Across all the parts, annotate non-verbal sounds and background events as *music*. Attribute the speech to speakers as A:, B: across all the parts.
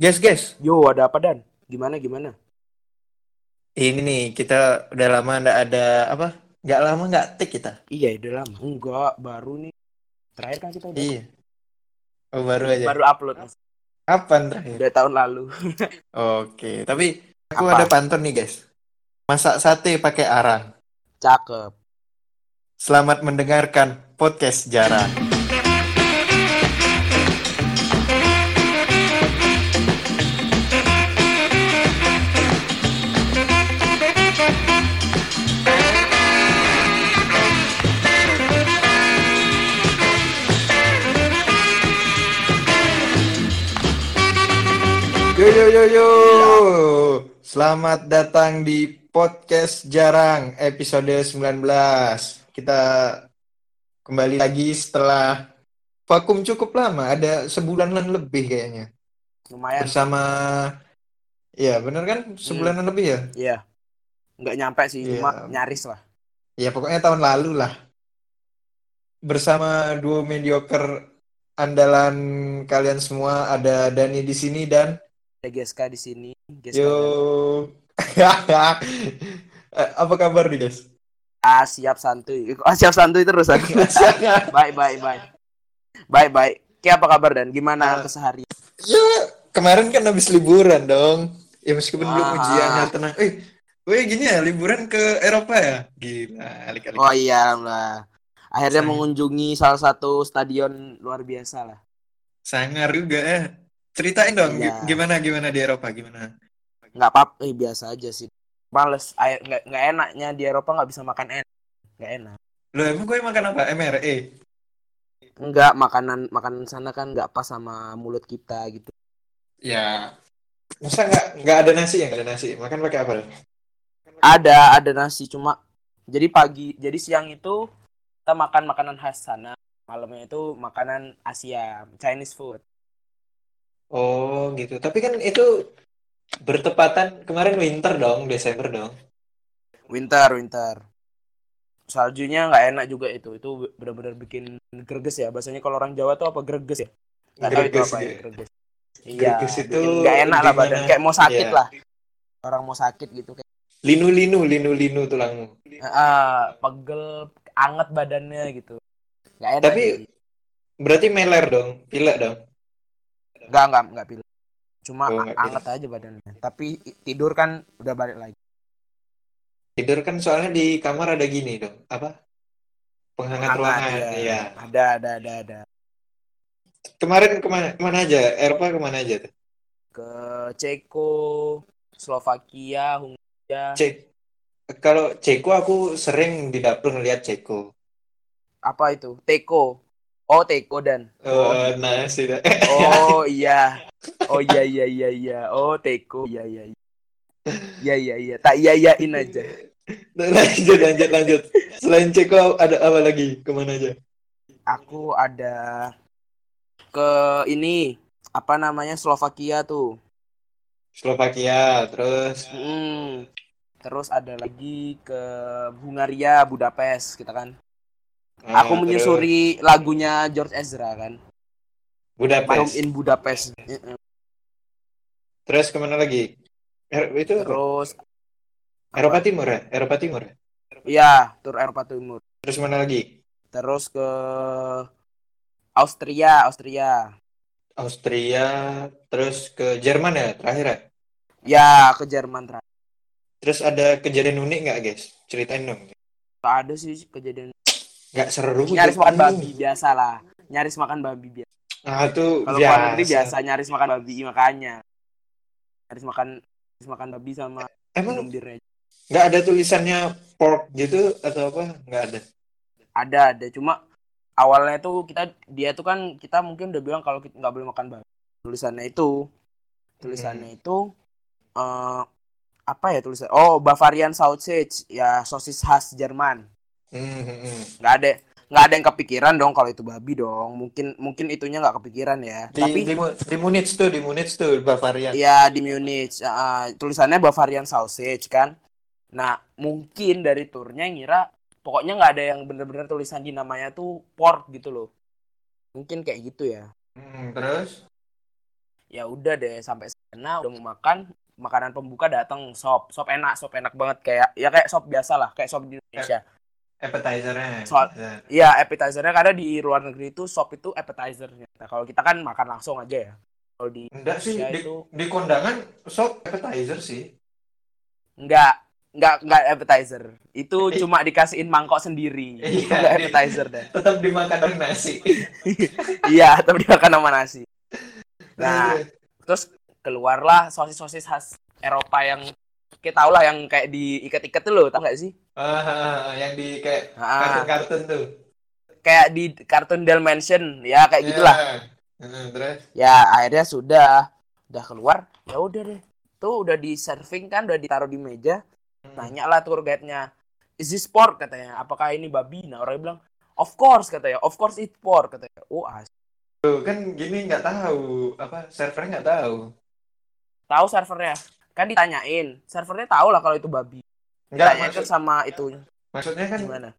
A: Guys, guys.
B: Yo, ada apa Dan? Gimana gimana?
A: Ini nih, kita udah lama nggak ada apa? Nggak lama nggak tik kita.
B: Iya, udah lama. Enggak, baru nih. Terakhir kan kita udah
A: Iya. Oh, baru aja.
B: baru upload
A: Kapan terakhir?
B: udah tahun lalu. *laughs*
A: Oke, tapi aku
B: Apa?
A: ada pantun nih, guys. Masak sate pakai arang.
B: Cakep.
A: Selamat mendengarkan podcast jarang. Yo yo. Selamat datang di podcast jarang episode 19. Kita kembali lagi setelah vakum cukup lama, ada sebulanan lebih kayaknya.
B: Lumayan.
A: Bersama Ya, bener kan? Sebulanan lebih ya?
B: Iya. Enggak nyampe sih,
A: Iya.
B: cuma nyaris lah.
A: Ya pokoknya tahun lalu lah. Bersama duo mediocre andalan kalian semua ada Dani di sini dan
B: Ada GSK di sini. GSK
A: yo. *laughs* Eh, Apa kabar nih guys?
B: Ah, siap santuy. Ah, *laughs* siap santuy terus. ah. baik, baik, baik. Baik, baik. Ki apa kabar Dan? Gimana
A: Ah.
B: keseharian?
A: ya kemarin kan habis liburan dong. Ya meskipun belum
B: Ah.
A: ujiannya tenang. Eh, weh gini ya liburan ke Eropa ya? Gila, alik-alik.
B: Oh iya lah. Akhirnya mengunjungi salah satu stadion luar biasa lah.
A: Sangar juga ya. Ceritain dong
B: Iya.
A: gimana gimana di Eropa gimana?
B: Nggak apa eh biasa aja sih. Males, air nggak nggak enaknya di Eropa nggak bisa makan enak. Nggak enak.
A: Lo emang gue makan apa? MRE.
B: Enggak, makanan makanan sana kan nggak pas sama mulut kita gitu.
A: Ya. Masa nggak nggak ada nasi ya? Nggak ada nasi. Makan pakai apa?
B: Ada, ada nasi cuma jadi pagi, jadi siang itu kita makan makanan khas sana. Malamnya itu makanan Asia, Chinese food.
A: Oh gitu. Tapi kan itu bertepatan kemarin winter dong, Desember dong.
B: Winter, winter. Saljunya nggak enak juga itu. Itu benar-benar bikin greges ya. Bahasanya kalau orang Jawa tuh apa greges ya? Nggak tahu itu
A: Greges
B: apa ya,
A: gitu.
B: greges. Iya,
A: Greges itu
B: nggak enak lah badan. Kayak mau sakit
A: Iya.
B: lah. Orang mau sakit gitu kayak
A: Linu-linu, linu-linu tulangmu.
B: ah, pegel, anget badannya gitu. Nggak enak.
A: Tapi
B: sih.
A: berarti meler dong, pilek dong.
B: Nggak nggak nggak pilih. Cuma
A: Oh,
B: anget aja badannya. Tapi tidur kan udah balik lagi.
A: Tidur kan soalnya di kamar ada gini dong. Apa? Penghangat
B: Hangat,
A: ruangan.
B: ya.
A: Iya.
B: Ada, ada, ada, ada.
A: Kemarin ke mana, ke mana aja? Eropa ke mana aja tuh?
B: Ke Ceko, Slovakia, Hungaria.
A: Cek. Kalau Ceko aku sering di dapur ngeliat Ceko.
B: apa itu? Teko. Oh, Teko dan.
A: Oh,
B: Oh,
A: nah sih.
B: Oh iya. Oh iya iya iya iya. Oh Teko. Iya iya iya. Iya iya iya. Tak iya iyain aja.
A: lanjut, lanjut, lanjut. Selain Ceko ada apa lagi? Ke mana aja?
B: Aku ada ke ini apa namanya Slovakia tuh.
A: Slovakia, terus
B: Hmm. Terus ada lagi ke Hungaria, Budapest kita kan.
A: Ah,
B: Aku menyusuri lagunya George Ezra kan.
A: terus Budapest.
B: Home in Budapest.
A: Terus ke mana lagi? Er- itu apa?
B: Terus
A: Eropa Timur ya? Eropa Timur ya?
B: ya tur Eropa Timur.
A: Terus mana lagi?
B: Terus ke Austria, Austria.
A: Austria, terus ke Jerman ya terakhir ya?
B: Ya ke Jerman terakhir.
A: Terus ada kejadian unik nggak guys? Ceritain dong.
B: Gak ada sih kejadian
A: Nggak seru.
B: nyaris makan babi biasa lah. Nyaris makan babi biasa.
A: Ah itu
B: Kalau luar negeri
A: biasa.
B: biasa nyaris makan babi makanya. Nyaris makan nyaris makan babi sama
A: Emang nggak ada tulisannya pork gitu atau apa? Nggak ada.
B: Ada ada cuma awalnya tuh kita dia tuh kan kita mungkin udah bilang kalau kita nggak boleh makan babi. Tulisannya itu tulisannya itu eh apa ya tulisan? Oh Bavarian Sausage ya sosis khas Jerman. Nggak ada nggak ada yang kepikiran dong kalau itu babi dong. Mungkin mungkin itunya nggak kepikiran ya.
A: Di,
B: tapi
A: di, di Munich tuh, di Munich tuh Bavaria.
B: ya di Munich. Ah, tulisannya Bavarian sausage kan? Nah mungkin dari turnya ngira pokoknya nggak ada yang bener-bener tulisan di namanya tuh pork gitu loh. Mungkin kayak gitu ya.
A: Hmm, terus?
B: ya udah deh sampai sana udah mau makan makanan pembuka datang sop sop enak sop enak banget. Kayak ya kayak sop biasa lah kayak sop di Indonesia
A: appetizernya.
B: Soal- Iya appetizernya karena di luar negeri itu sop itu appetizernya. Nah, kalau kita kan makan langsung aja ya. Kalau di
A: enggak sih di,
B: itu
A: di kondangan sop appetizer sih.
B: Enggak enggak enggak appetizer. Itu *laughs* cuma dikasihin mangkok sendiri.
A: Iya,
B: itu enggak appetizer deh. *laughs*
A: Tetap dimakan dengan nasi. *laughs*
B: Iya tapi dimakan sama nasi. Nah terus keluarlah sosis-sosis khas Eropa yang kita tahu lah yang kayak diikat-ikat tuh loh tau gak sih?
A: Ah, ah, ah, yang di kayak
B: Ah,
A: kartun-kartun tuh.
B: Kayak di kartun Dalmatian ya kayak gitulah.
A: Ya. Terus?
B: Ya akhirnya sudah udah keluar ya udah deh. Tuh udah di serving kan udah ditaruh di meja. Nanya lah tour guide-nya is this pork? katanya. Apakah ini babi? Nah orang bilang of course katanya. Of course it pork katanya. Oh as
A: Tuh, kan gini nggak tahu apa servernya nggak tahu.
B: Tahu servernya kan ditanyain. Servernya tahu lah kalau itu babi.
A: Nggak maksud,
B: sama itu.
A: maksudnya kan
B: gimana?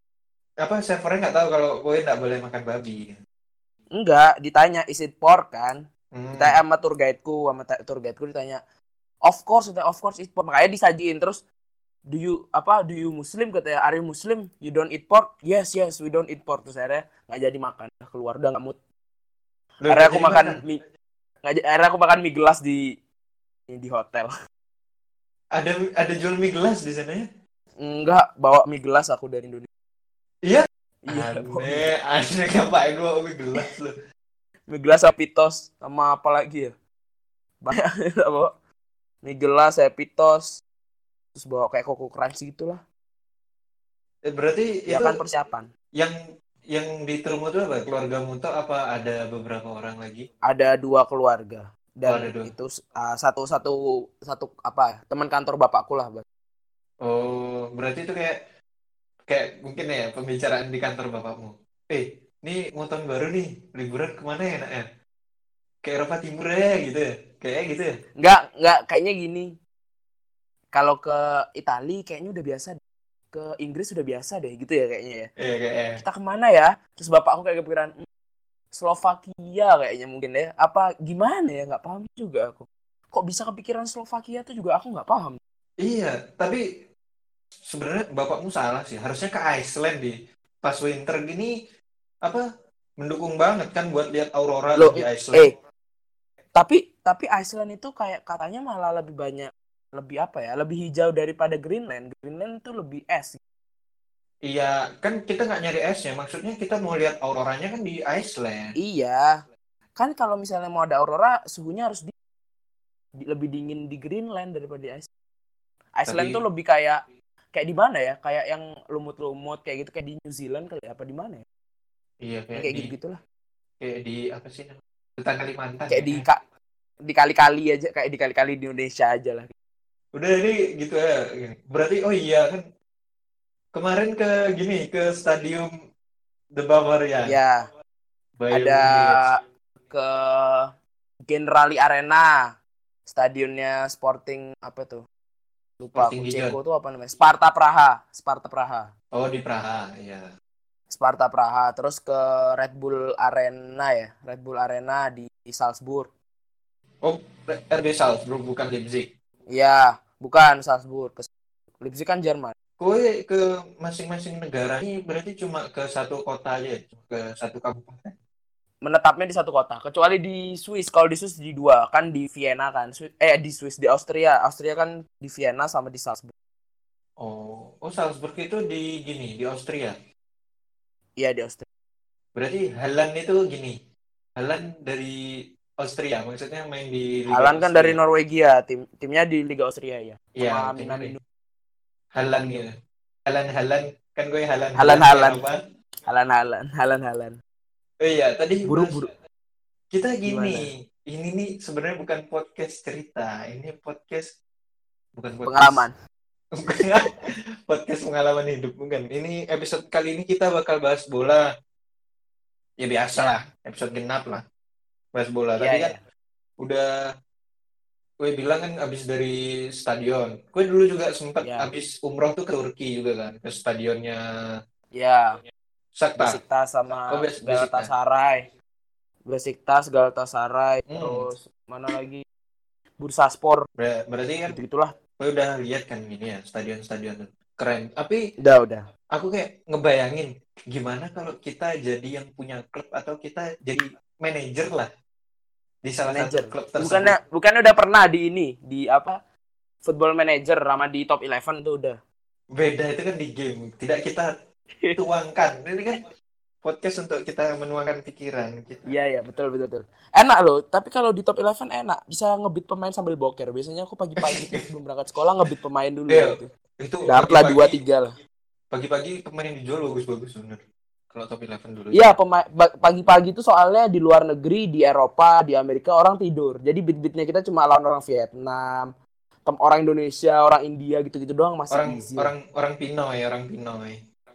A: apa servernya nggak tahu kalau gue nggak boleh makan babi.
B: Enggak ditanya is it pork? kan.
A: Hmm.
B: ditanya sama tour guide-ku sama ta- tour guide-ku ditanya of course katanya of course it pork. Makanya disajiin terus do you apa do you muslim? Katanya are you muslim? You don't eat pork? Yes yes we don't eat pork. Terus akhirnya nggak jadi makan keluar udah nggak mood.
A: Loh,
B: akhirnya aku makan mie. Nggak akhirnya aku makan mie gelas di di hotel
A: ada ada jual mie gelas di sana ya?
B: Enggak bawa mie gelas aku dari Indonesia.
A: Iya?
B: iya bawa
A: aneh aneh ngapain gua mie gelas lu?
B: Mie gelas sama pitos sama apa lagi ya? Banyak *laughs* bawa. Mie gelas saya pitos terus bawa kayak koko crunchy gitulah.
A: Eh, berarti
B: ya
A: itu
B: kan persiapan.
A: yang yang di Trumo itu apa? Keluarga Muto apa ada beberapa orang lagi?
B: Ada dua keluarga dan
A: ada dua.
B: itu uh, satu satu satu apa teman kantor bapakku lah Bang.
A: oh berarti itu kayak kayak mungkin ya pembicaraan di kantor bapakmu. Eh ini mau tahun baru nih liburan ke mana ya nak ya? Ke Eropa Timur ya gitu ya? Kayak gitu ya?
B: Nggak nggak kayaknya gini. Kalau ke Itali kayaknya udah biasa ke Inggris udah biasa deh gitu ya kayaknya ya.
A: Iya kayak
B: kita ke mana ya? Terus bapakku kayak kepikiran "Hmm, Slovakia kayaknya mungkin ya. Apa gimana ya? Nggak paham juga aku. Kok bisa kepikiran Slovakia tuh juga aku nggak paham.
A: Iya, tapi sebenarnya bapakmu salah sih. Harusnya ke Iceland di pas winter gini apa mendukung banget kan buat lihat aurora
B: Loh,
A: di Iceland.
B: eh tapi tapi Iceland itu kayak katanya malah lebih banyak lebih apa ya lebih hijau daripada Greenland. Greenland itu lebih es
A: Iya, kan kita nggak nyari esnya. Maksudnya kita mau lihat auroranya kan di Iceland.
B: iya kan kalau misalnya mau ada aurora suhunya harus di, di- lebih dingin di Greenland daripada di Iceland Iceland
A: Tapi-
B: tuh lebih kayak kayak di mana ya kayak yang lumut-lumut kayak gitu kayak di New Zealand kali ya? apa di mana ya
A: Iya, kayak,
B: kayak
A: di
B: gitu gitulah
A: kayak di apa sih? Hutan Kalimantan.
B: kayak
A: ya.
B: di ka- di kali-kali aja kayak di kali-kali di Indonesia aja lah
A: Udah ini gitu ya. Berarti oh iya kan kemarin ke gini ke stadium The Bavaria.
B: ya
A: Bayern
B: ada
A: Munich.
B: ke Generali Arena stadionnya Sporting apa tuh lupa
A: Sporting.
B: Ceko tuh apa namanya Sparta Praha Sparta Praha
A: Oh di Praha, iya.
B: Sparta Praha terus ke Red Bull Arena ya Red Bull Arena di, di Salzburg
A: Oh, RB Salzburg bukan Leipzig.
B: Iya bukan Salzburg Leipzig kan Jerman
A: Kowe ke masing-masing negara ini berarti cuma ke satu kota aja, ya? Ke satu kabupaten.
B: menetapnya di satu kota kecuali di Swiss kalau di Swiss di dua kan di Vienna kan eh di Swiss di Austria Austria kan di Vienna sama di Salzburg
A: Oh, oh Salzburg itu di gini, di Austria.
B: iya di Austria
A: Berarti Halan itu gini. Halan dari Austria, maksudnya main di Liga
B: Halan kan
A: Austria.
B: dari Norwegia tim timnya di Liga Austria ya
A: Iya,
B: sama
A: timnya
B: Minamino.
A: di- Halan gitu. Halan Halan kan gue Halan.
B: Halan, Halan. Halan Halan Halan Halan
A: Oh iya, tadi
B: Buru, buru.
A: Kita gini, ini nih sebenarnya bukan podcast cerita, ini podcast bukan podcast
B: pengalaman *laughs*
A: podcast pengalaman hidup bukan. Ini episode kali ini kita bakal bahas bola. Ya biasa lah, episode genap lah. Bahas bola. Tadi
B: Iya,
A: kan udah gue bilang kan abis dari stadion. Gue dulu juga sempat
B: Iya.
A: abis umroh tuh ke Turki juga kan, ke stadionnya
B: ya
A: Shakhtar.
B: Besiktas sama
A: Oh, Bes-.
B: Galatasaray Besiktas, Galatasaray,
A: Hmm.
B: terus mana lagi? Bursaspor,
A: Ber- berarti kan
B: gitu-gitulah.
A: lo udah lihat kan ini ya stadion-stadion keren tapi
B: Udah, udah.
A: aku kayak ngebayangin gimana kalau kita jadi yang punya klub atau kita jadi manajer lah di salah
B: Manajer.
A: satu klub tersebut
B: Bukannya bukannya udah pernah di ini, di apa? Football Manager sama di Top 11 tuh udah.
A: beda itu kan di game tidak kita *laughs* tuangkan ini kan podcast untuk kita menuangkan pikiran gitu.
B: Iya, iya, betul, betul, betul. Enak loh, tapi kalau di Top 11 enak, bisa ngebit pemain sambil boker. Biasanya aku pagi-pagi sebelum berangkat sekolah ngebit pemain dulu
A: Iya.
B: gitu.
A: itu
B: Dapat lah dua tiga lah.
A: pagi-pagi pemain yang dijual bagus-bagus bener kalau top 11 dulu
B: Iya, pagi-pagi itu soalnya di luar negeri, di Eropa, di Amerika orang tidur. Jadi bit-bitnya kita cuma lawan orang Vietnam, tem- orang Indonesia, orang India gitu-gitu doang masih
A: orang
B: easy.
A: orang orang Pinoy orang Pinoy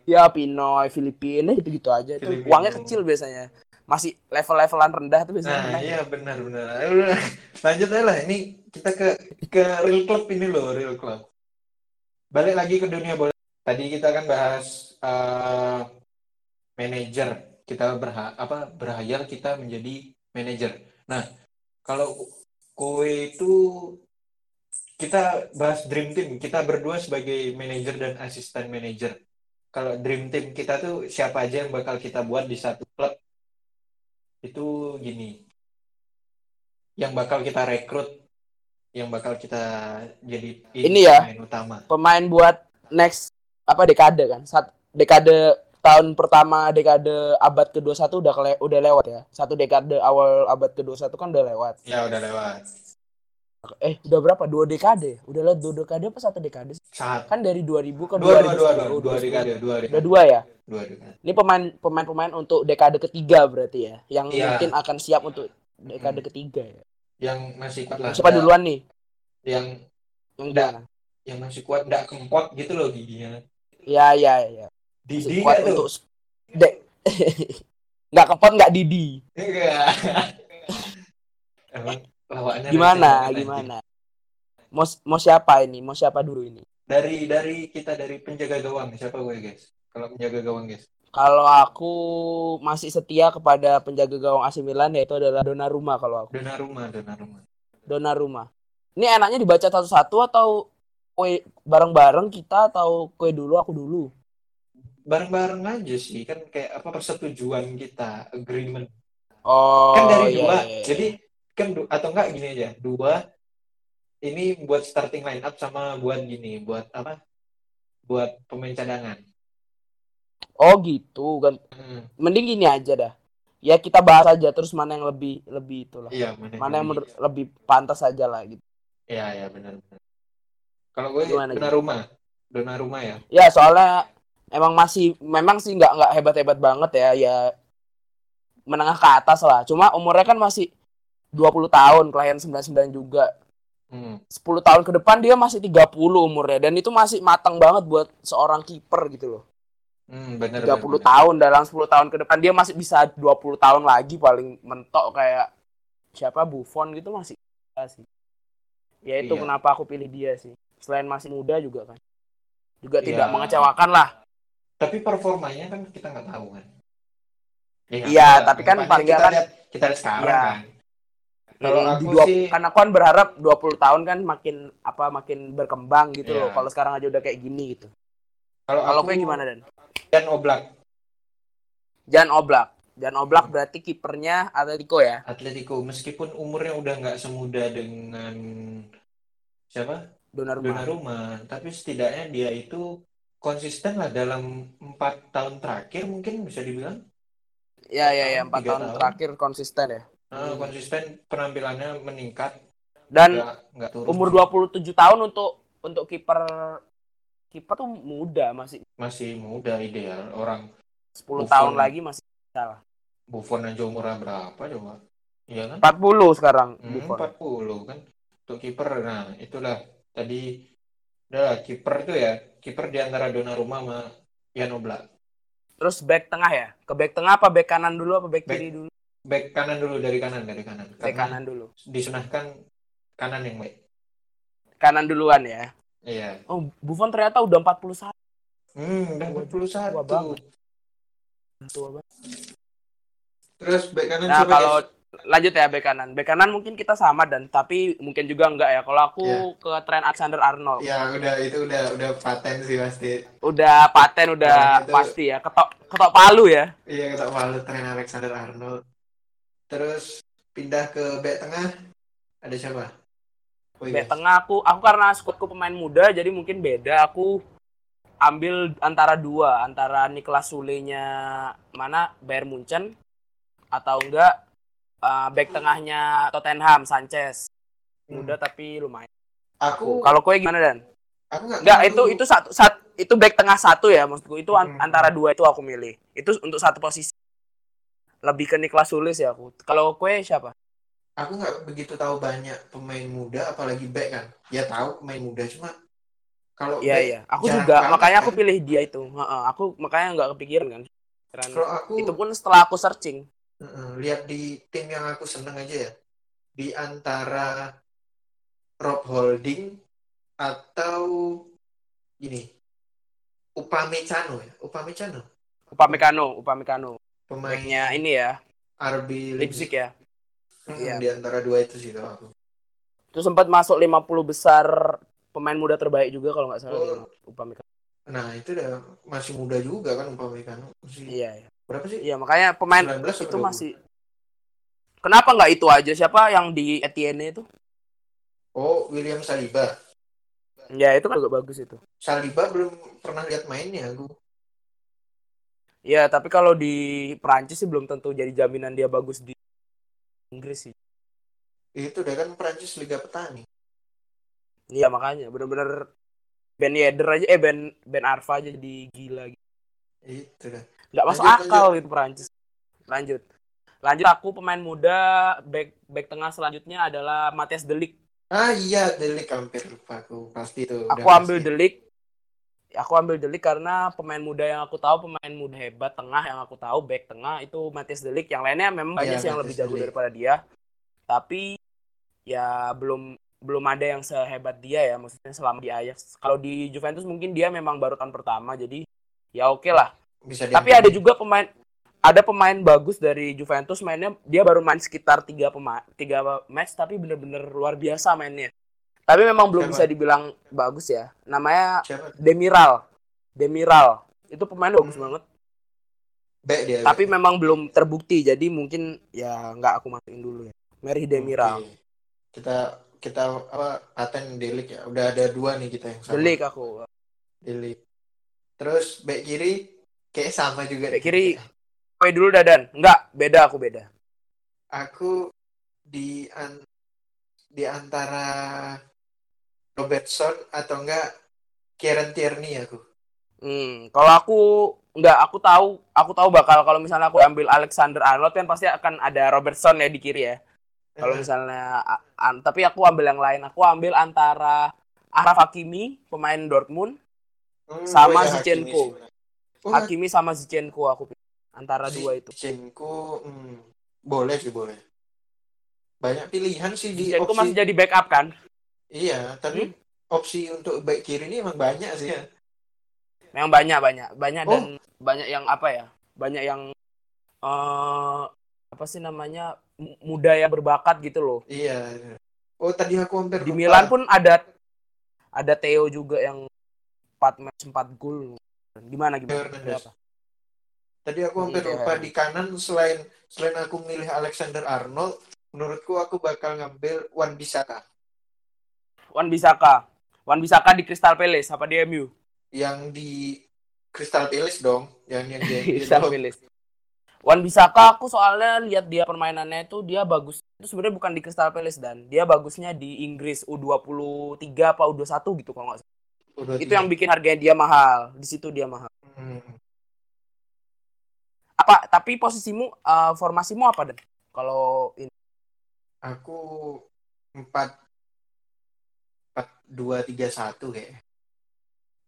B: Ya Pinoy, Filipina gitu-gitu aja. Itu uangnya kecil biasanya. Masih level-levelan rendah tuh biasanya.
A: Nah, iya benar benar. Lanjut aja lah. Ini kita ke ke real club ini loh, real club. Balik lagi ke dunia bola. Tadi kita kan bahas eh, manajer. Kita berha apa berhayal kita menjadi manajer. Nah, kalau kowe itu kita bahas dream team. Kita berdua sebagai manajer dan asisten manajer. Kalau dream team kita tuh siapa aja yang bakal kita buat di satu klub itu gini yang bakal kita rekrut yang bakal kita jadi
B: Ini ya.
A: pemain utama
B: Pemain buat next apa dekade kan? Sat, dekade tahun pertama dekade abad ke-21 udah kele- udah lewat ya. Satu dekade awal abad ke-21 kan udah lewat.
A: ya udah lewat
B: Eh, udah berapa? Dua dekade. Udah lewat dua dekade apa satu dekade
A: saat
B: Kan dari 2000 ke
A: dua dua
B: 2010.
A: dua dua dua dekade dua
B: Udah
A: dekade
B: dua ya?
A: dua dekade
B: Ini pemain pemain-pemain untuk dekade ketiga berarti ya, yang
A: Iya.
B: mungkin akan siap untuk dekade
A: Hmm.
B: ketiga ya.
A: yang masih kuat lah
B: Siapa duluan nih?
A: yang
B: Yang
A: Nggak.
B: mana?
A: yang masih kuat nggak kempot gitu loh giginya
B: Ya ya ya.
A: Didi
B: kuat
A: tuh
B: untuk dek. *laughs* nggak kepot nggak Didi.
A: enggak emang
B: Gimana? Gimana? Mau mau siapa ini? Mau siapa dulu ini?
A: dari dari kita dari penjaga gawang siapa gue guys kalau penjaga gawang guys
B: Kalau aku masih setia kepada penjaga gawang AC Milan yaitu adalah Donnarumma kalau aku.
A: Donnarumma Donnarumma
B: Donnarumma. Ini enaknya dibaca satu-satu atau kue bareng-bareng kita atau kue dulu aku dulu?
A: Bareng-bareng aja sih. Kan kayak apa persetujuan kita agreement.
B: Oh,
A: kan dari
B: iya,
A: dua.
B: iya, iya.
A: jadi kan atau enggak gini aja. Dua ini buat starting line up sama buat gini buat apa? Buat pemain cadangan.
B: Oh gitu. Kan.
A: Hmm,
B: Mending gini aja dah. Ya kita bahas aja terus mana yang lebih lebih itulah.
A: iya mana,
B: Mana yang
A: lebih-
B: menurut lebih pantas aja lah gitu.
A: iya iya benar kalau gue
B: Gimana,
A: dona rumah. Dona rumah ya.
B: Ya soalnya emang masih memang sih nggak nggak hebat-hebat banget ya ya menengah ke atas lah. Cuma umurnya kan masih 20 tahun, kelahiran 99 juga.
A: hmm.
B: 10 tahun ke depan dia masih 30 umurnya dan itu masih matang banget buat seorang kiper gitu loh.
A: Hmm, benar
B: 30
A: benar, benar.
B: tahun dalam 10 tahun ke depan dia masih bisa 20 tahun lagi paling mentok kayak siapa Buffon gitu masih sih. Ya itu
A: Iya.
B: kenapa aku pilih dia sih. Selain masih muda juga kan. Juga
A: Iya.
B: tidak mengecewakan lah.
A: Tapi performanya kan kita nggak tahu kan Ya,
B: Iya,
A: lah.
B: tapi kan paling
A: kita
B: kan-
A: lihat kita lihat sekarang
B: Iya.
A: kan kalau aku
B: di dua,
A: sih
B: kan aku kan berharap 20 tahun kan makin apa makin berkembang gitu
A: Iya.
B: loh. Kalau sekarang aja udah kayak gini gitu.
A: kalau
B: Kalau
A: aku
B: gimana Dan?
A: dan Oblak
B: Jan Oblak. Jan Oblak berarti kipernya Atletico ya.
A: Atletico meskipun umurnya udah nggak semuda dengan siapa
B: Donnarumma.
A: Donnarumma tapi setidaknya dia itu konsisten lah dalam empat tahun terakhir mungkin bisa dibilang
B: Ya ya ya, 4
A: Tiga
B: tahun
A: tahun.
B: terakhir konsisten ya.
A: Eh, konsisten penampilannya meningkat
B: Dan
A: nggak nggak turun
B: umur 27 tahun untuk untuk kiper kiper tuh muda masih
A: masih muda ideal orang
B: 10
A: Buffon.
B: tahun lagi masih salah.
A: Buffon aja umurnya berapa coba iya kan
B: 40 sekarang
A: Hmm,
B: Buffon.
A: 40 kan untuk kiper nah itulah tadi udah kiper itu ya kiper di antara Donnarumma sama Jan Oblak
B: Terus back tengah ya? Ke back tengah apa back kanan dulu apa back,
A: Back-
B: kiri dulu?
A: back kanan dulu dari kanan dari kanan
B: Back
A: karena
B: kanan dulu.
A: disunahkan kanan yang baik
B: Kanan duluan ya.
A: iya
B: Oh, Buffon ternyata udah 41
A: hmm udah
B: Tua
A: 41
B: banget. tua banget.
A: Terus back kanan
B: Nah, kalau
A: guys?
B: Lanjut ya bek kanan. Bek kanan mungkin kita sama dan tapi mungkin juga enggak ya. Kalau aku
A: Iya.
B: ke Trent Alexander Arnold.
A: Ya udah itu udah udah paten sih pasti.
B: Udah paten udah
A: Nah, itu-
B: pasti ya. Ketok ketok palu ya.
A: Iya kita malu Trent Alexander Arnold. Terus pindah ke back tengah ada siapa? Oh, iya.
B: Bek tengah aku aku karena skuadku pemain muda jadi mungkin beda. Aku ambil antara dua, antara Niklas Sule-nya mana Bayern Munchen atau enggak uh, back tengahnya Tottenham Sanchez. Muda tapi lumayan.
A: Aku
B: Kalau kowe gimana Dan?
A: aku nggak
B: itu itu satu sat, itu back tengah satu ya maksudku. Itu an-
A: Hmm.
B: antara dua itu aku milih. Itu untuk satu posisi. Lebih ke Niklas Sule sih aku. Kalau kowe siapa?
A: aku nggak begitu tahu banyak pemain muda apalagi back kan. Ya tahu pemain muda cuma kalau
B: Iya
A: back,
B: iya. Aku
A: jarang
B: juga
A: banget,
B: makanya aku
A: kan.
B: pilih dia itu. Heeh, aku makanya nggak kepikiran kan.
A: Aku
B: Itu pun setelah aku searching.
A: Lihat di tim yang aku seneng aja ya di antara Rob Holding atau ini Upamecano ya Upamecano
B: Upamecano, Upamecano.
A: pemain
B: Backnya ini ya,
A: RB
B: Leipzig ya. Iya.
A: di antara dua itu sih kalau aku
B: Itu sempat masuk 50 besar pemain muda terbaik juga kalau nggak salah.
A: Oh.
B: Upamecano.
A: nah itu udah masih muda juga kan Upamecano masih
B: Iya, iya.
A: Berapa sih
B: Iya, makanya pemain
A: 19 atau
B: itu
A: 20?
B: masih Kenapa nggak itu aja? Siapa yang di Etienne itu?
A: oh William Saliba
B: Ya, itu kan juga bagus itu.
A: Saliba belum pernah lihat mainnya aku
B: Iya, tapi kalau di Prancis sih belum tentu jadi jaminan dia bagus di Inggris sih.
A: itu udah kan Prancis Liga Petani
B: Iya, makanya bener-bener Ben Yedder aja eh Ben Ben Arfa aja jadi gila gitu.
A: itu dah
B: Nggak masuk
A: Lanjut,
B: akal gitu Prancis. Lanjut. Lanjut aku pemain muda back back tengah selanjutnya adalah Matias Delik.
A: ah iya Delik hampir lupa aku pasti itu udah
B: Aku ambil
A: pasti.
B: Delik. Aku ambil Delik karena pemain muda yang aku tahu pemain muda hebat tengah yang aku tahu back tengah itu Matias Delik. Yang lainnya memang banyak
A: Iya,
B: sih yang lebih jago
A: de Ligt.
B: daripada dia. Tapi ya belum belum ada yang sehebat dia ya maksudnya selama di Ajax. Kalau di Juventus mungkin dia memang baru tahun pertama jadi ya oke lah.
A: Bisa
B: Tapi ada juga pemain ada pemain bagus dari Juventus mainnya dia baru main sekitar tiga pemain tiga match tapi bener-bener luar biasa mainnya. Tapi memang belum
A: Siapa?
B: bisa dibilang bagus ya. Namanya
A: siapa
B: Demiral. Demiral. Itu pemain bagus
A: Hmm.
B: banget.
A: back dia
B: Tapi memang belum terbukti. Jadi mungkin ya nggak aku masukin dulu ya. Mary Demiral.
A: Oke. kita kita apa paten Delik ya udah ada dua nih kita yang sama
B: Delik aku.
A: Delik terus back kiri kayak sama juga nih.
B: kiri. Kowe dulu Dadan. Enggak, beda aku beda.
A: aku di an- di antara Robertson atau enggak Kieran Tierney aku
B: Hmm, kalau aku nggak aku tahu, aku tahu bakal kalau misalnya aku ambil Alexander Arnold kan pasti akan ada Robertson ya di kiri ya. Kalau
A: Eh,
B: misalnya an- tapi aku ambil yang lain. Aku ambil antara Araf Hakimi pemain Dortmund,
A: hmm,
B: sama
A: oh ya,
B: Zinchenko.
A: Oh
B: Hakimi sama Zinchenko aku pilih. antara dua itu.
A: Zinchenko hmm, boleh sih boleh banyak pilihan sih di
B: Zinchenko
A: opsi
B: masih jadi backup kan?
A: iya tapi
B: Hmm?
A: opsi untuk back kiri ini emang banyak sih ya
B: Memang banyak banyak banyak
A: Oh.
B: dan banyak yang apa ya? Banyak yang eh apa sih namanya mu- muda yang berbakat gitu loh.
A: iya oh tadi aku hampir
B: Di
A: lupa.
B: Milan pun ada ada Theo juga yang 4 match 4 gol. Gimana gimana? Berapa?
A: Tadi aku hampir
B: Iya.
A: lupa di kanan selain selain aku milih Alexander Arnold, menurutku aku bakal ngambil Wan Bisaka
B: Wan Bisaka. Wan Bisaka di Crystal Palace apa di MU?
A: yang di Crystal Palace dong, yang yang dia *laughs*
B: Crystal Palace. Wan Bisaka aku soalnya lihat dia permainannya itu dia bagus. Itu sebenarnya bukan di Crystal Palace dan dia bagusnya di Inggris U23 apa U21 gitu kalau nggak salah.
A: Udah
B: Itu
A: tiga.
B: yang bikin harganya dia mahal. Di situ dia mahal.
A: Hmm.
B: Apa tapi posisimu eh, formasimu apa dan? Kalau ini
A: aku empat empat dua tiga satu kayak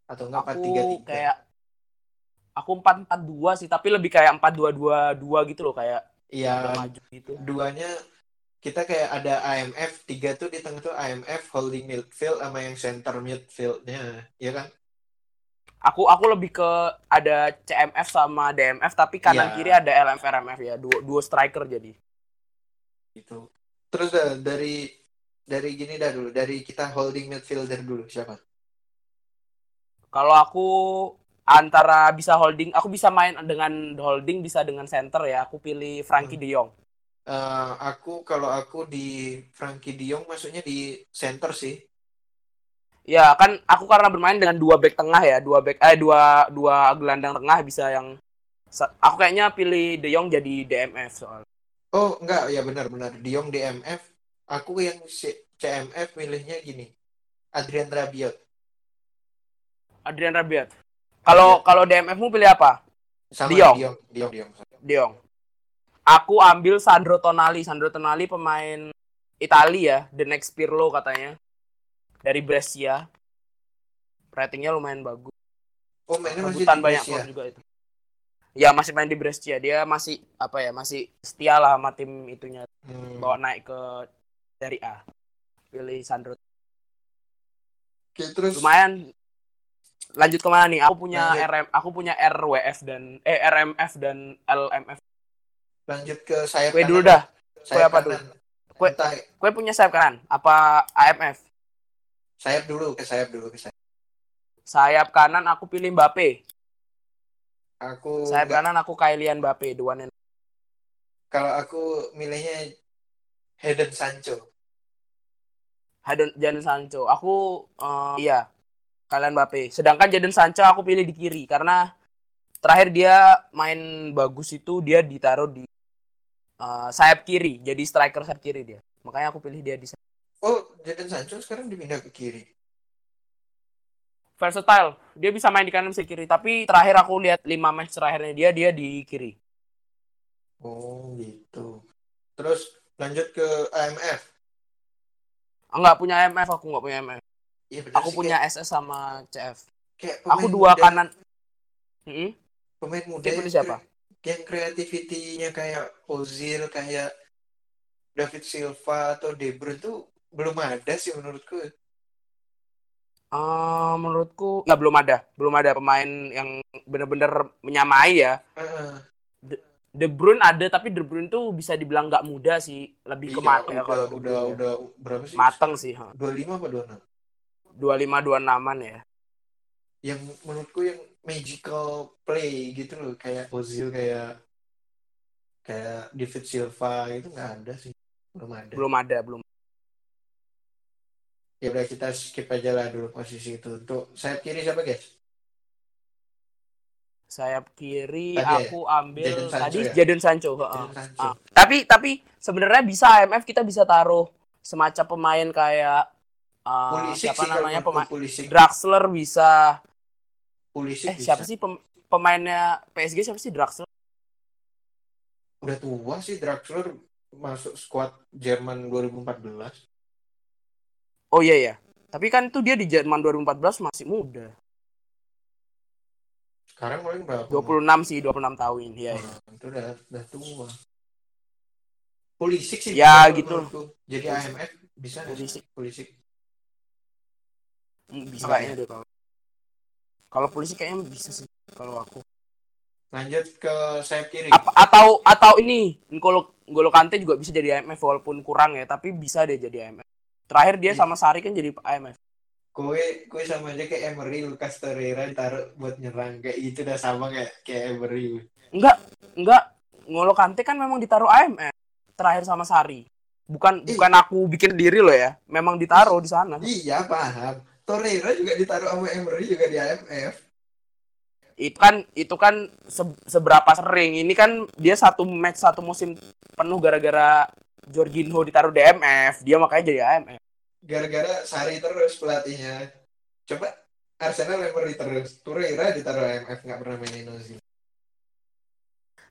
A: atau enggak empat tiga tiga
B: kayak aku 442 sih, tapi lebih kayak 4222 gitu loh kayak
A: iya
B: maju gitu.
A: duanya kita kayak ada IMF tiga tuh di tengah tuh IMF holding midfield sama yang center midfieldnya ya kan
B: Aku aku lebih ke ada CMF sama DMF tapi kanan
A: Iya.
B: kiri ada LMF RMF ya. Dua dua striker jadi.
A: gitu terus dah, dari dari gini dah dulu dari kita holding midfielder dulu siapa
B: Kalau aku antara bisa holding, aku bisa main dengan holding bisa dengan center ya. Aku pilih Frankie
A: Hmm.
B: De Jong.
A: Eh, aku kalau aku di Frankie De Jong maksudnya di center sih
B: Ya kan aku karena bermain dengan dua back tengah ya, dua back eh dua dua gelandang tengah bisa yang aku kayaknya pilih De Jong jadi DMF soal.
A: oh enggak ya benar-benar De Jong DMF aku yang CMF milihnya gini Adrian Rabiot
B: Adrian Rabiot. Kalau kalau DMF-mu pilih apa?
A: sama
B: De Jong.
A: De Jong De Jong, De Jong.
B: De Jong. Aku ambil Sandro Tonali. Sandro Tonali pemain Italia ya, the next Pirlo katanya. Dari Brescia. Ratingnya lumayan bagus.
A: oh mainnya masih
B: Rebutan
A: di
B: banyak
A: Brescia.
B: juga itu. Ya masih main di Brescia. Dia masih apa ya? Masih setia lah sama tim itunya.
A: Hmm.
B: Bawa naik ke Serie A. Pilih Sandro.
A: Oke, terus
B: Lumayan. Lanjut ke mana nih? Aku punya
A: Lanjut.
B: RM, aku punya RWF dan eh RMF dan LMF.
A: Lanjut ke sayap
B: Kue
A: kanan.
B: dulu dah.
A: sayap
B: apa
A: kanan.
B: Kue-
A: Entah,
B: Kue punya sayap kanan? Apa AMF?
A: sayap dulu ke sayap dulu ke sayap
B: Sayap kanan aku pilih Mbappe.
A: aku
B: Sayap
A: nggak-
B: kanan aku Kylian Mbappe, one and
A: kalau aku milihnya Hayden Sancho
B: Jadon Jadon Sancho. Aku eh, iya Kylian Mbappe. Sedangkan Jadon Sancho aku pilih di kiri karena terakhir dia main bagus itu dia ditaruh di eh, sayap kiri, jadi striker sayap kiri dia. Makanya aku pilih dia di sayap.
A: oh Jadon Sancho sekarang dipindah ke kiri
B: Versatile. Dia bisa main di kanan bisa kiri, tapi terakhir aku lihat 5 match terakhirnya dia dia di kiri.
A: oh gitu terus lanjut ke AMF
B: Enggak punya MF, aku nggak punya MF.
A: Iya benar
B: Aku
A: sih,
B: punya
A: kayak,
B: SS sama CF.
A: kayak
B: Aku dua
A: muda-
B: kanan. Hmm?
A: pemain muda yang,
B: siapa?
A: Yang kreativitinya kayak Ozil kayak David Silva atau De Bruyne tuh belum ada sih menurutku
B: Eh, menurutku ya belum ada, belum ada pemain yang benar-benar menyamai ya.
A: Heeh.
B: De Bruyne ada tapi De Bruyne tuh bisa dibilang nggak muda sih, lebih ke
A: Iya,
B: mateng ya kalau De
A: udah
B: ya.
A: udah berapa sih
B: mateng sih. ha.
A: 25 apa 26
B: 25 26-an ya.
A: yang menurutku yang magical play gitu loh kayak Ozil kayak kayak David Silva itu nggak ada sih belum ada
B: Belum ada, belum.
A: ya udah kita skip aja lah dulu posisi itu untuk sayap kiri siapa guys
B: Sayap kiri
A: Tadi ya?
B: aku ambil
A: Jadon Sancho
B: tadi
A: ya?
B: Jadon Sancho.
A: Jadon Sancho.
B: Ah. Tapi tapi sebenarnya bisa AMF kita bisa taruh semacam pemain kayak
A: Pulisic
B: siapa namanya pemain Draxler bisa
A: Pulisic
B: eh
A: bisa.
B: siapa sih pem- pemainnya PSG siapa sih Draxler?
A: udah tua sih Draxler masuk squad Jerman 2014
B: Oh iya ya. Tapi kan itu dia di Jerman 2014 masih muda.
A: sekarang paling berapa
B: 26 sih, 26 tahun. Iya.
A: Nah, itu udah udah tua Pulisic sih
B: Ya, gitu.
A: menurutku. jadi AMF bisa?
B: Pulisic.
A: Pulisic
B: Hmm, Bisa kayaknya deh kalau. Kalau polisi kayaknya bisa sih kalau aku.
A: lanjut ke sayap kiri
B: Apa, atau atau ini N'Golo N'Golo Kante juga bisa jadi IMF walaupun kurang ya, tapi bisa deh jadi IMF. Terakhir dia
A: Iya.
B: sama Sari kan jadi IMF.
A: kue kue sama aja kayak Emery Lucas Torreira taruh buat nyerang kayak itu udah sama kayak kayak Emery
B: Enggak, enggak. N'Golo Kante kan memang ditaruh IMF terakhir sama Sari. Bukan
A: Ih.
B: bukan aku bikin diri loh ya. Memang ditaruh di sana.
A: iya paham Torreira juga ditaruh sama Emery juga di AMF
B: itu kan itu kan se- seberapa sering. Ini kan dia satu match satu musim penuh gara-gara Jorginho ditaruh DMF dia makanya jadi AMF
A: gara-gara Sari terus pelatihnya. Coba Arsenal Emery terus. Torreira ditaruh AMF nggak pernah mainin Ozil.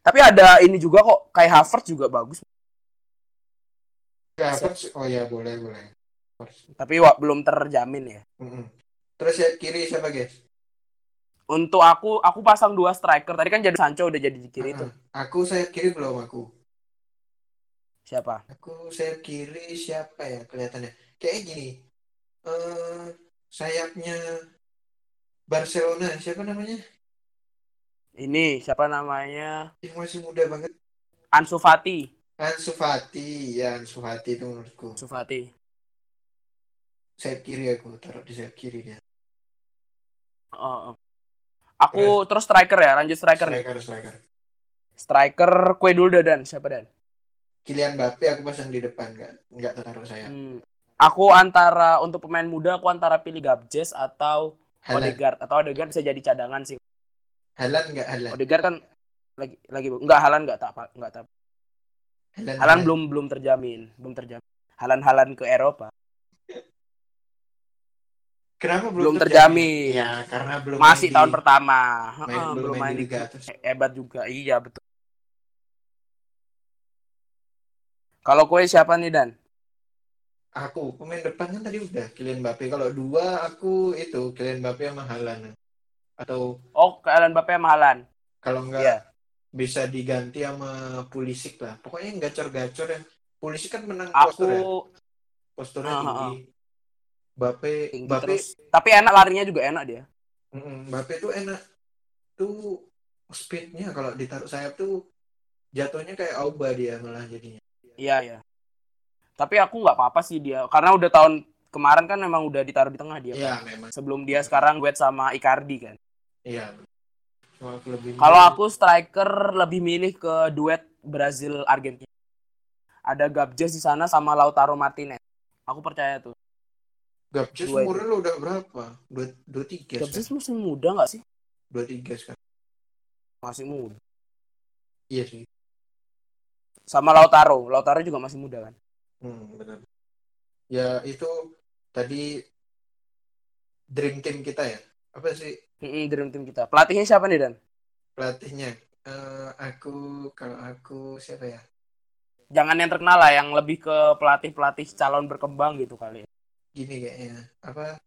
B: Tapi ada ini juga kok kayak Havertz juga bagus.
A: Havertz, oh ya boleh boleh
B: tapi wa- belum terjamin ya
A: Mm-mm. terus ya kiri siapa guys
B: untuk aku aku pasang dua striker tadi kan jadi Sancho udah jadi di kiri
A: Ah,
B: tuh
A: aku sayap kiri belum aku
B: siapa
A: Aku sayap kiri siapa ya kelihatannya? Kayak gini. Eh sayapnya Barcelona siapa namanya?
B: Ini siapa namanya?
A: Yang masih muda banget.
B: Ansu Fati.
A: Ansu Fati, ya Ansu Fati itu menurutku.
B: Ansu Fati.
A: Sayap kiri aku taruh di sayap kiri dia.
B: Oh, oh. Aku terus striker ya, lanjut striker nih.
A: Striker, striker.
B: Striker kue dulu dah, dan siapa dan?
A: Kylian Mbappe aku pasang di depan nggak nggak taruh saya.
B: Hmm. Aku antara untuk pemain muda aku antara pilih Gabjes atau
A: Halan,
B: Odegaard atau Odegaard bisa jadi cadangan sih.
A: Halan nggak Halan.
B: Odegaard kan lagi lagi enggak Halan enggak tak enggak tak.
A: Halan,
B: Halan belum belum terjamin, belum terjamin. Halan-halan ke Eropa.
A: Kenapa
B: Belum
A: belum,
B: terjamin.
A: Ya karena belum
B: Masih
A: main
B: tahun
A: di-
B: pertama.
A: main-
B: Heeh,
A: belum main di Liga. Terus
B: Hebat juga. Iya, betul. Kalau kue siapa nih Dan?
A: aku pemain depan kan tadi udah Kylian Mbappe. Kalau dua aku itu Kylian Mbappe sama Halan. Atau
B: Oh, kalian Mbappe sama Halan.
A: kalau nggak
B: Iya.
A: bisa diganti sama Pulisic lah. Pokoknya yang gacor-gacor ya. Pulisic kan menang
B: Aku
A: postur ya. Posturnya
B: Ah, ah,
A: tinggi.
B: Tinggi
A: Mbappe,
B: terus. Tapi enak larinya juga enak dia.
A: Mbappe tuh enak. Tuh speednya kalau ditaruh sayap tuh jatuhnya kayak Auba dia malah jadinya.
B: Iya, iya. Tapi aku nggak apa-apa sih dia. Karena udah tahun kemarin kan memang udah ditaruh di tengah dia.
A: Iya memang.
B: Sebelum dia sekarang duet sama Icardi kan.
A: Iya.
B: Kalau aku striker lebih milih ke duet Brazil Argentina. Ada Gabjes di sana sama Lautaro Martinez. Aku percaya tuh. Itu.
A: umurnya lo udah berapa? Dua, dua tiga sekarang.
B: masih muda nggak sih?
A: Dua tiga sekarang.
B: Masih muda.
A: Iya sih.
B: Sama Lautaro. Lautaro juga masih muda kan.
A: Hmm, benar. Ya itu tadi dream team kita ya. Apa sih
B: Mm-mm, dream team kita. Pelatihnya siapa nih Dan?
A: pelatihnya? Eh, aku kalau aku siapa ya?
B: Jangan yang terkenal lah, yang lebih ke pelatih-pelatih calon berkembang gitu kali. ya.
A: Gini kayaknya. Apa?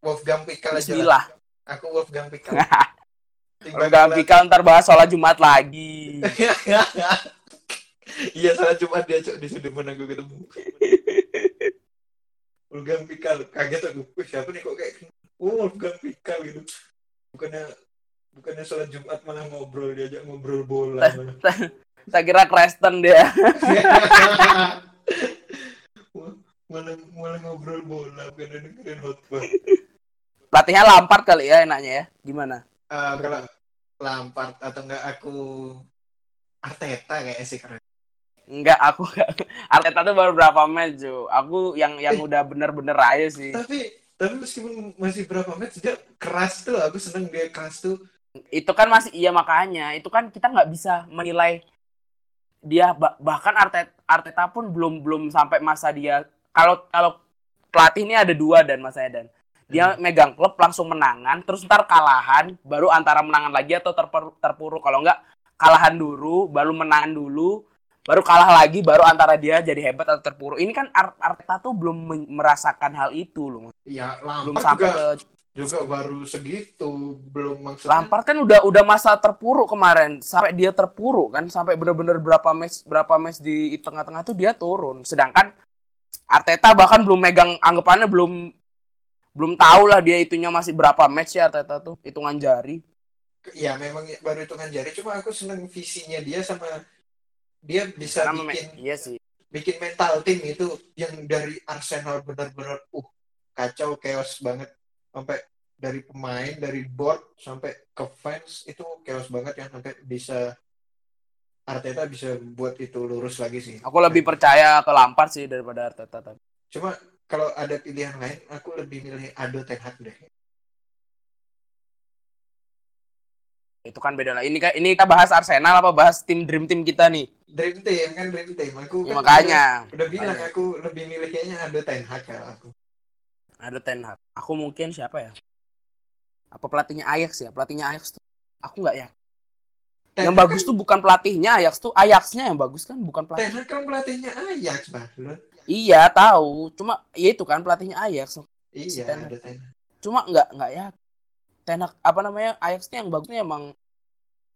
A: Wolfgang Pikal aja lah. Aku Wolfgang Pikal. *laughs*
B: Nggak Pikal ntar bahas sholat Jumat lagi. *laughs*
A: Iya salah Jumat dia cok di sudut mana gue ketemu. *laughs* Wolfgang Pikal kaget aku. Siapa nih kok kayak oh, Wolfgang Pikal gitu. Bukannya bukannya sholat Jumat malah ngobrol diajak ngobrol bola.
B: Saya kira Kristen dia.
A: Malah malah ngobrol bola bukan dengerin khotbah.
B: Pelatihnya Lampard kali ya enaknya ya. Gimana?
A: Eh, kalau Lampard atau enggak aku Arteta kayak sih keren.
B: Enggak, aku. *laughs* Arteta tuh baru berapa match, Jo. Aku yang yang udah bener-bener aja sih.
A: Tapi tapi meskipun masih berapa match dia keras tuh aku seneng dia keras tuh
B: Itu kan masih iya makanya. Itu kan kita nggak bisa menilai dia bah- bahkan Arteta Arteta pun belum belum sampai masa dia kalau kalau pelatih ini ada dua dan Mas Edan. Dia megang klub langsung menangan, terus ntar kalahan, baru antara menangan lagi atau terper- terpuruk. Kalau enggak kalahan dulu, baru menangan dulu, baru kalah lagi, baru antara dia jadi hebat atau terpuruk. Ini kan Ar- Arteta tuh belum merasakan hal itu loh.
A: ya
B: Belum sampai
A: juga
B: ke
A: juga baru segitu belum maksudnya
B: Lampard kan udah udah masa terpuruk kemarin sampai dia terpuruk kan sampai bener-bener berapa match berapa match di tengah-tengah tuh dia turun sedangkan Arteta bahkan belum megang anggapannya belum belum tahu lah dia itunya masih berapa match ya Arteta tuh hitungan jari.
A: Ya memang baru hitungan jari. Cuma aku seneng visinya dia sama dia bisa
B: Karena
A: bikin
B: iya sih.
A: bikin mental tim itu yang dari Arsenal benar-benar uh kacau chaos banget. Sampai dari pemain dari board sampai ke fans itu chaos banget ya. Sampai bisa Arteta bisa buat itu lurus lagi sih.
B: Aku lebih percaya ke Lampard sih daripada Arteta tapi.
A: Cuma kalau ada pilihan lain aku lebih milih Ado Ten Hag deh.
B: Itu kan beda lah ini kan ini kita bahas Arsenal apa bahas tim dream team kita nih?
A: Dream Team kan Dream Team. Aku
B: Ya,
A: kan
B: makanya.
A: udah, udah bilang
B: Makanya.
A: aku lebih milih kayaknya Ado Ten Hag kalau aku.
B: Ada Ten Hag. Aku mungkin siapa ya? Apa pelatihnya Ajax ya? Pelatihnya Ajax tuh. Aku nggak ya yang bagus tuh bukan pelatihnya Ajax tuh Ajaxnya yang bagus kan bukan
A: kan,
B: pelatih
A: Hag kan pelatihnya Ajax
B: iya tahu cuma ya itu kan pelatihnya Ajax
A: iya
B: Ten Hag cuma nggak nggak ya Ten Hag apa namanya Ajaxnya yang bagusnya emang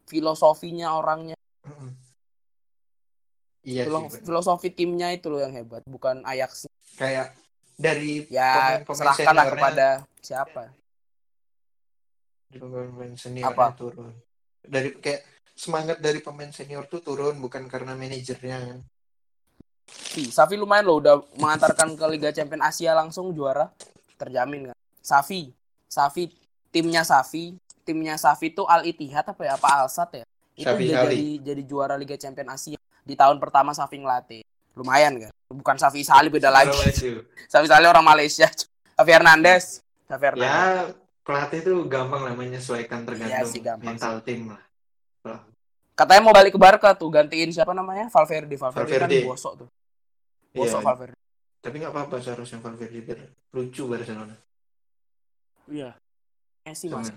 B: filosofinya orangnya.
A: Iya
B: Filo-
A: sih, bener.
B: filosofi timnya itu loh yang hebat bukan Ajax
A: kayak dari
B: Ya, serahkanlah kepada siapa?
A: dari pemain senior
B: Apa?
A: turun. Dari kayak semangat dari pemain senior tuh turun bukan karena manajernya kan.
B: Safi, Safi lumayan loh udah mengantarkan ke Liga Champions Asia langsung juara. Terjamin kan. Safi, Safi timnya Safi, timnya Safi itu Al Ittihad apa ya? Apa Al Sadd ya? Itu
A: Safi
B: udah
A: Ali.
B: jadi jadi juara Liga Champions Asia di tahun pertama Safi ngelatih. Lumayan kan. Bukan Safi Salih beda lagi. Safi Salih orang Malaysia. Safi Hernandez. Safi Hernandez.
A: Ya pelatih tuh gampang lah menyesuaikan tergantung
B: Iya sih, gampang
A: mental tim lah.
B: Katanya mau balik ke Barca tuh gantiin siapa namanya? Valverde. Valverde,
A: Valverde.
B: kan bosok tuh. Bosok
A: Iya.
B: Valverde.
A: Tapi nggak apa-apa seharusnya Valverde biar lucu Barcelona.
B: Iya. Messi mas.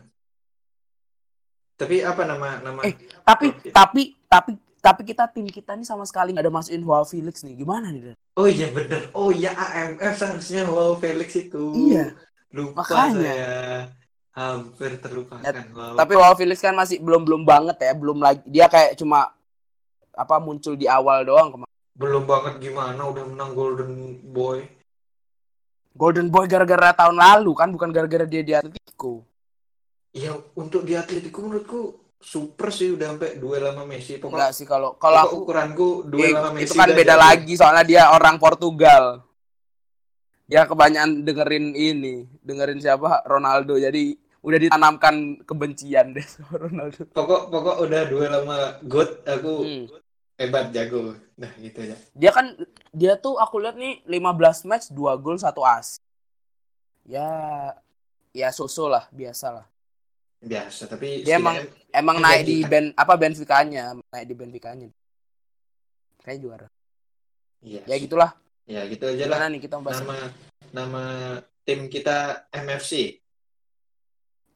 A: Tapi apa nama nama
B: Eh, Tapi tapi tapi tapi kita tim kita nih sama sekali nggak ada masukin Joao Felix nih. Gimana nih? Dan?
A: Oh iya bener. Oh iya AMF seharusnya wow Felix itu.
B: Iya.
A: Lupa
B: Makanya.
A: saya. Hampir terlupakan.
B: Ya,
A: Wow.
B: Tapi Joao Felix kan masih belum belum banget ya, belum lagi dia kayak cuma apa muncul di awal doang kemarin.
A: Belum banget gimana udah menang Golden Boy.
B: Golden Boy gara-gara tahun lalu kan bukan gara-gara dia di Atletico.
A: Ya untuk di Atletico menurutku super sih udah sampai duel sama Messi. Pokoknya
B: Enggak sih kalau kalau aku
A: ukuranku duel
B: eh,
A: sama Messi.
B: itu kan beda
A: jadi.
B: lagi soalnya dia orang Portugal. Dia kebanyakan dengerin ini, dengerin siapa Ronaldo. Jadi udah ditanamkan kebencian deh sama Ronaldo.
A: Pokok pokok udah duel sama God aku
B: Hmm.
A: hebat jago. Nah gitu aja.
B: Dia kan dia tuh aku lihat nih 15 match 2 gol 1 as. Ya ya so-so lah, biasa lah.
A: Biasa tapi
B: Dia emang- Emang naik di ben apa Benfica-nya, naik di Benfica-nya. Kayak juara.
A: Iya.
B: Ya gitulah.
A: Ya gitu aja lah.
B: Nih kita bahas?
A: Nama nama tim kita MFC.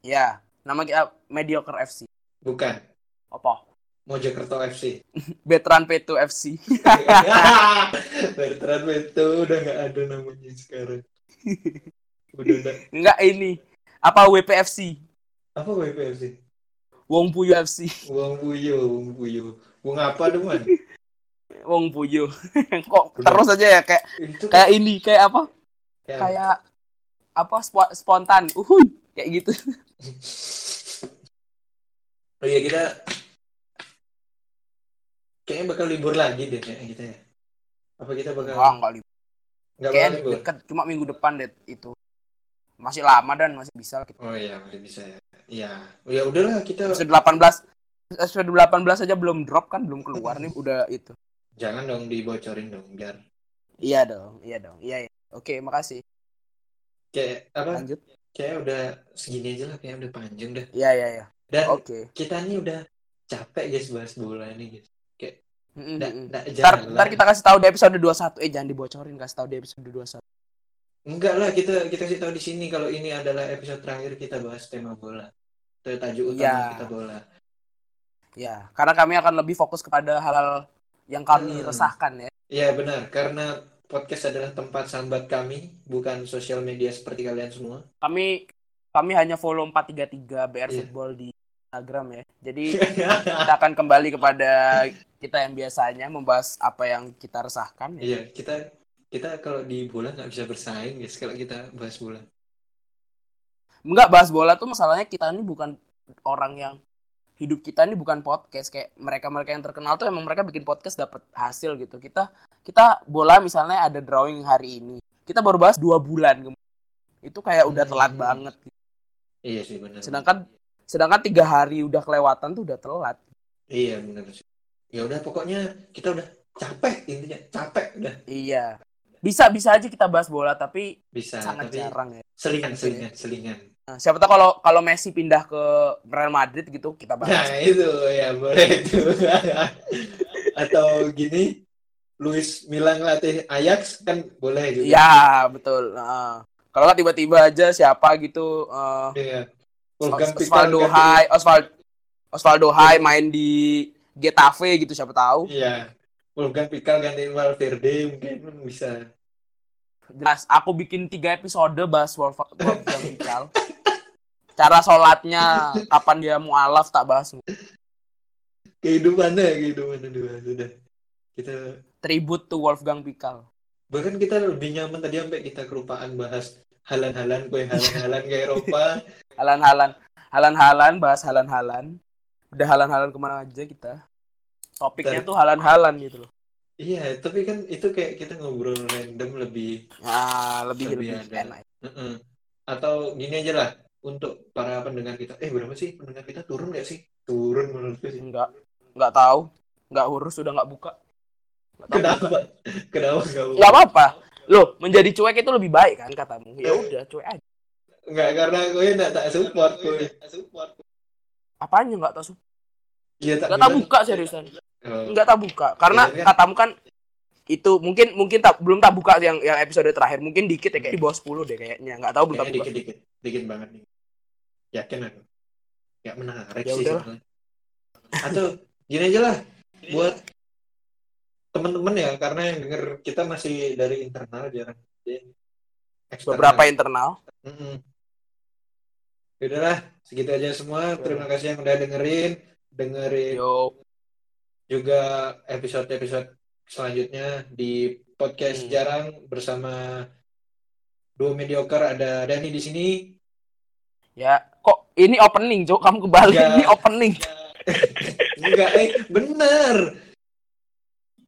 B: Ya, nama kita Mediocre FC.
A: Bukan.
B: Apa?
A: Mojokerto FC. *laughs*
B: Veteran P2 FC.
A: Bertrand itu udah nggak ada namanya sekarang. Udah nggak. *laughs*
B: Enggak ini. Apa WPFC?
A: Apa WPFC?
B: Wong Puyo FC.
A: Wong Puyo, Wong Puyo. Wong apa teman? *laughs*
B: Wong Puyo. Kok terus aja ya kayak
A: Itu
B: kayak ini, kayak apa?
A: kayak-
B: Kayak apa spo- spontan. Uhuy, kayak gitu.
A: Oh iya kita kayaknya bakal libur lagi deh kayaknya kita ya. Apa kita bakal
B: Enggak, enggak libur.
A: nggak bakal libur?
B: deket cuma minggu depan deh itu. Masih lama dan masih bisa.
A: Oh iya masih bisa ya. Iya. Oh, ya udahlah kita
B: Episode 18 episode 18 aja belum drop kan, belum keluar nih udah itu.
A: jangan dong dibocorin dong biar
B: Iya dong, iya dong. Iya, iya. Oke, makasih.
A: kayak apa
B: Lanjut.
A: Kayak udah segini aja lah kayak udah panjang dah.
B: Iya, iya, iya.
A: Dan
B: Oke.
A: kita nih udah capek guys bahas bola ini guys.
B: Mm,
A: Nggak,
B: mm, mm.
A: nggak
B: Ntar, kita kasih tahu di episode 21. Eh, jangan dibocorin, kasih tahu di episode 21.
A: Enggak lah kita kita kasih tahu di sini kalau ini adalah episode terakhir kita bahas tema bola. Itu tajuk utama
B: Iya.
A: kita bola.
B: Ya, karena kami akan lebih fokus kepada hal-hal yang kami
A: Hmm.
B: resahkan ya.
A: Iya benar karena podcast adalah tempat sambat kami bukan sosial media seperti kalian semua.
B: Kami kami hanya follow 433 BR
A: Iya.
B: Football di Instagram ya. Jadi *laughs* kita akan kembali kepada kita yang biasanya membahas apa yang kita resahkan ya.
A: Iya kita kita kalau di bola nggak bisa bersaing guys kalau kita bahas bola.
B: Enggak bahas bola tuh masalahnya kita ini bukan orang yang hidup kita ini bukan podcast kayak mereka-mereka yang terkenal tuh emang mereka bikin podcast dapat hasil gitu. Kita kita bola misalnya ada drawing hari ini. Kita baru bahas dua bulan. Itu kayak udah telat
A: Hmm.
B: banget.
A: Iya sih benar.
B: Sedangkan sedangkan tiga hari udah kelewatan tuh udah telat.
A: Iya benar sih. Ya udah pokoknya kita udah capek intinya capek udah
B: Iya. Bisa bisa aja kita bahas bola tapi
A: bisa
B: sangat
A: tapi
B: jarang ya.
A: selingan selingan selingan.
B: Nah, siapa tahu kalau kalau Messi pindah ke Real Madrid gitu kita
A: Nah
B: bahas.
A: itu ya boleh itu. *laughs* Atau gini, Luis Milan latih Ajax kan boleh juga.
B: Iya, betul. Nah, kalau nggak tiba-tiba aja siapa gitu eh,
A: Iya. Wolfgang
B: Osvaldo Hai, Osvaldo Osvaldo Hai main di Getafe gitu siapa tahu.
A: Iya. Wolfgang Pickle gantiin Valverde mungkin bisa.
B: Jelas, aku bikin tiga episode bahas Wolf Wolfgang Pickle. *laughs* Cara sholatnya, kapan dia mualaf tak bahas.
A: Kehidupannya kehidupannya dua sudah. Kita
B: Tribute to Wolfgang Pickle.
A: bahkan kita lebih nyaman tadi sampai kita kelupaan bahas halan-halan kue halan-halan ke Eropa. *laughs*
B: Halan-halan. Halan-halan bahas halan-halan. Udah halan-halan ke mana aja kita? Topiknya
A: Dan-
B: tuh halan-halan gitu loh.
A: Iya tapi kan itu kayak kita ngobrol random lebih
B: nah lebih
A: Lebih
B: lebih, enak.
A: Heeh. atau gini aja lah untuk para pendengar kita. Eh berapa sih pendengar kita? Turun nggak sih? Turun menurutku sih.
B: Enggak enggak tahu. Enggak urus sudah enggak buka. Nggak tahu.
A: Kenapa?
B: Buka.
A: kenapa nggak
B: nggak apa-apa. Loh menjadi cuek itu lebih baik kan katamu. Ya udah cuek aja.
A: Nggak karena gue nggak tak support gue
B: apanya nggak tahu
A: Iya tak
B: nggak tahu
A: bilang.
B: buka seriusan.
A: Oh,
B: nggak tak buka. Karena
A: kan?
B: katamu kan itu mungkin mungkin tak belum tak buka yang yang episode terakhir. Mungkin dikit ya kayak di bawah 10 deh kayaknya. Nggak tahu belum tak
A: kayaknya
B: buka.
A: dikit dikit. Dikit banget nih. Yakin aku. Nggak menarik
B: Ya
A: sih sebenarnya. atau gini aja lah buat teman-teman ya karena yang denger kita masih dari internal jarang Jadi, eksternal.
B: beberapa internal.
A: Mm-mm. Yaudahlah, segitu aja semua. Terima kasih yang udah dengerin. Dengerin
B: yo.
A: juga episode-episode selanjutnya di podcast
B: Hmm.
A: jarang bersama duo mediocre ada Dani di sini.
B: ya kok ini opening cok kamu kembali
A: Ya.
B: ini opening *laughs*
A: Enggak, eh bener.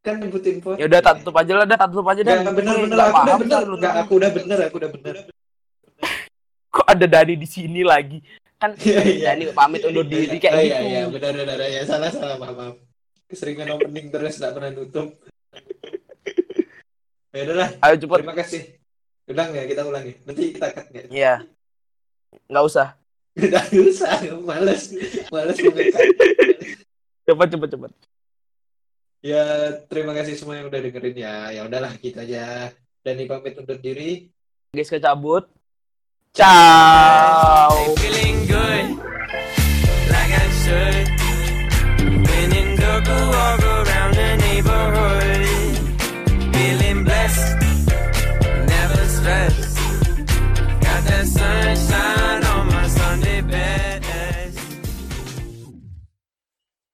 A: Kan nyebutin podcast.
B: ya udah tak tutup aja lah dah tak tutup aja dah
A: Enggak bener bener aku udah bener. Enggak aku udah bener, aku udah bener.
B: kok ada Dani di sini lagi kan
A: Iya, iya.
B: Dani pamit undur diri kayak
A: Oh,
B: gitu
A: Iya, iya, benar benar ya. Salah salah maaf. maaf. Keseringan opening terus enggak pernah nutup. Ya udahlah,
B: ayo cepet
A: terima kasih. Ulang ya, kita ulangi. Nanti kita cut ya.
B: iya nggak usah
A: Udah usah, males. Males nge-cut.
B: cepet cepet cepet
A: Ya, terima kasih semua yang udah dengerin ya. Ya udahlah, gitu aja. Dani pamit undur diri.
B: guys kecabut ciao
C: feeling good, like I should. people walk around the neighborhood.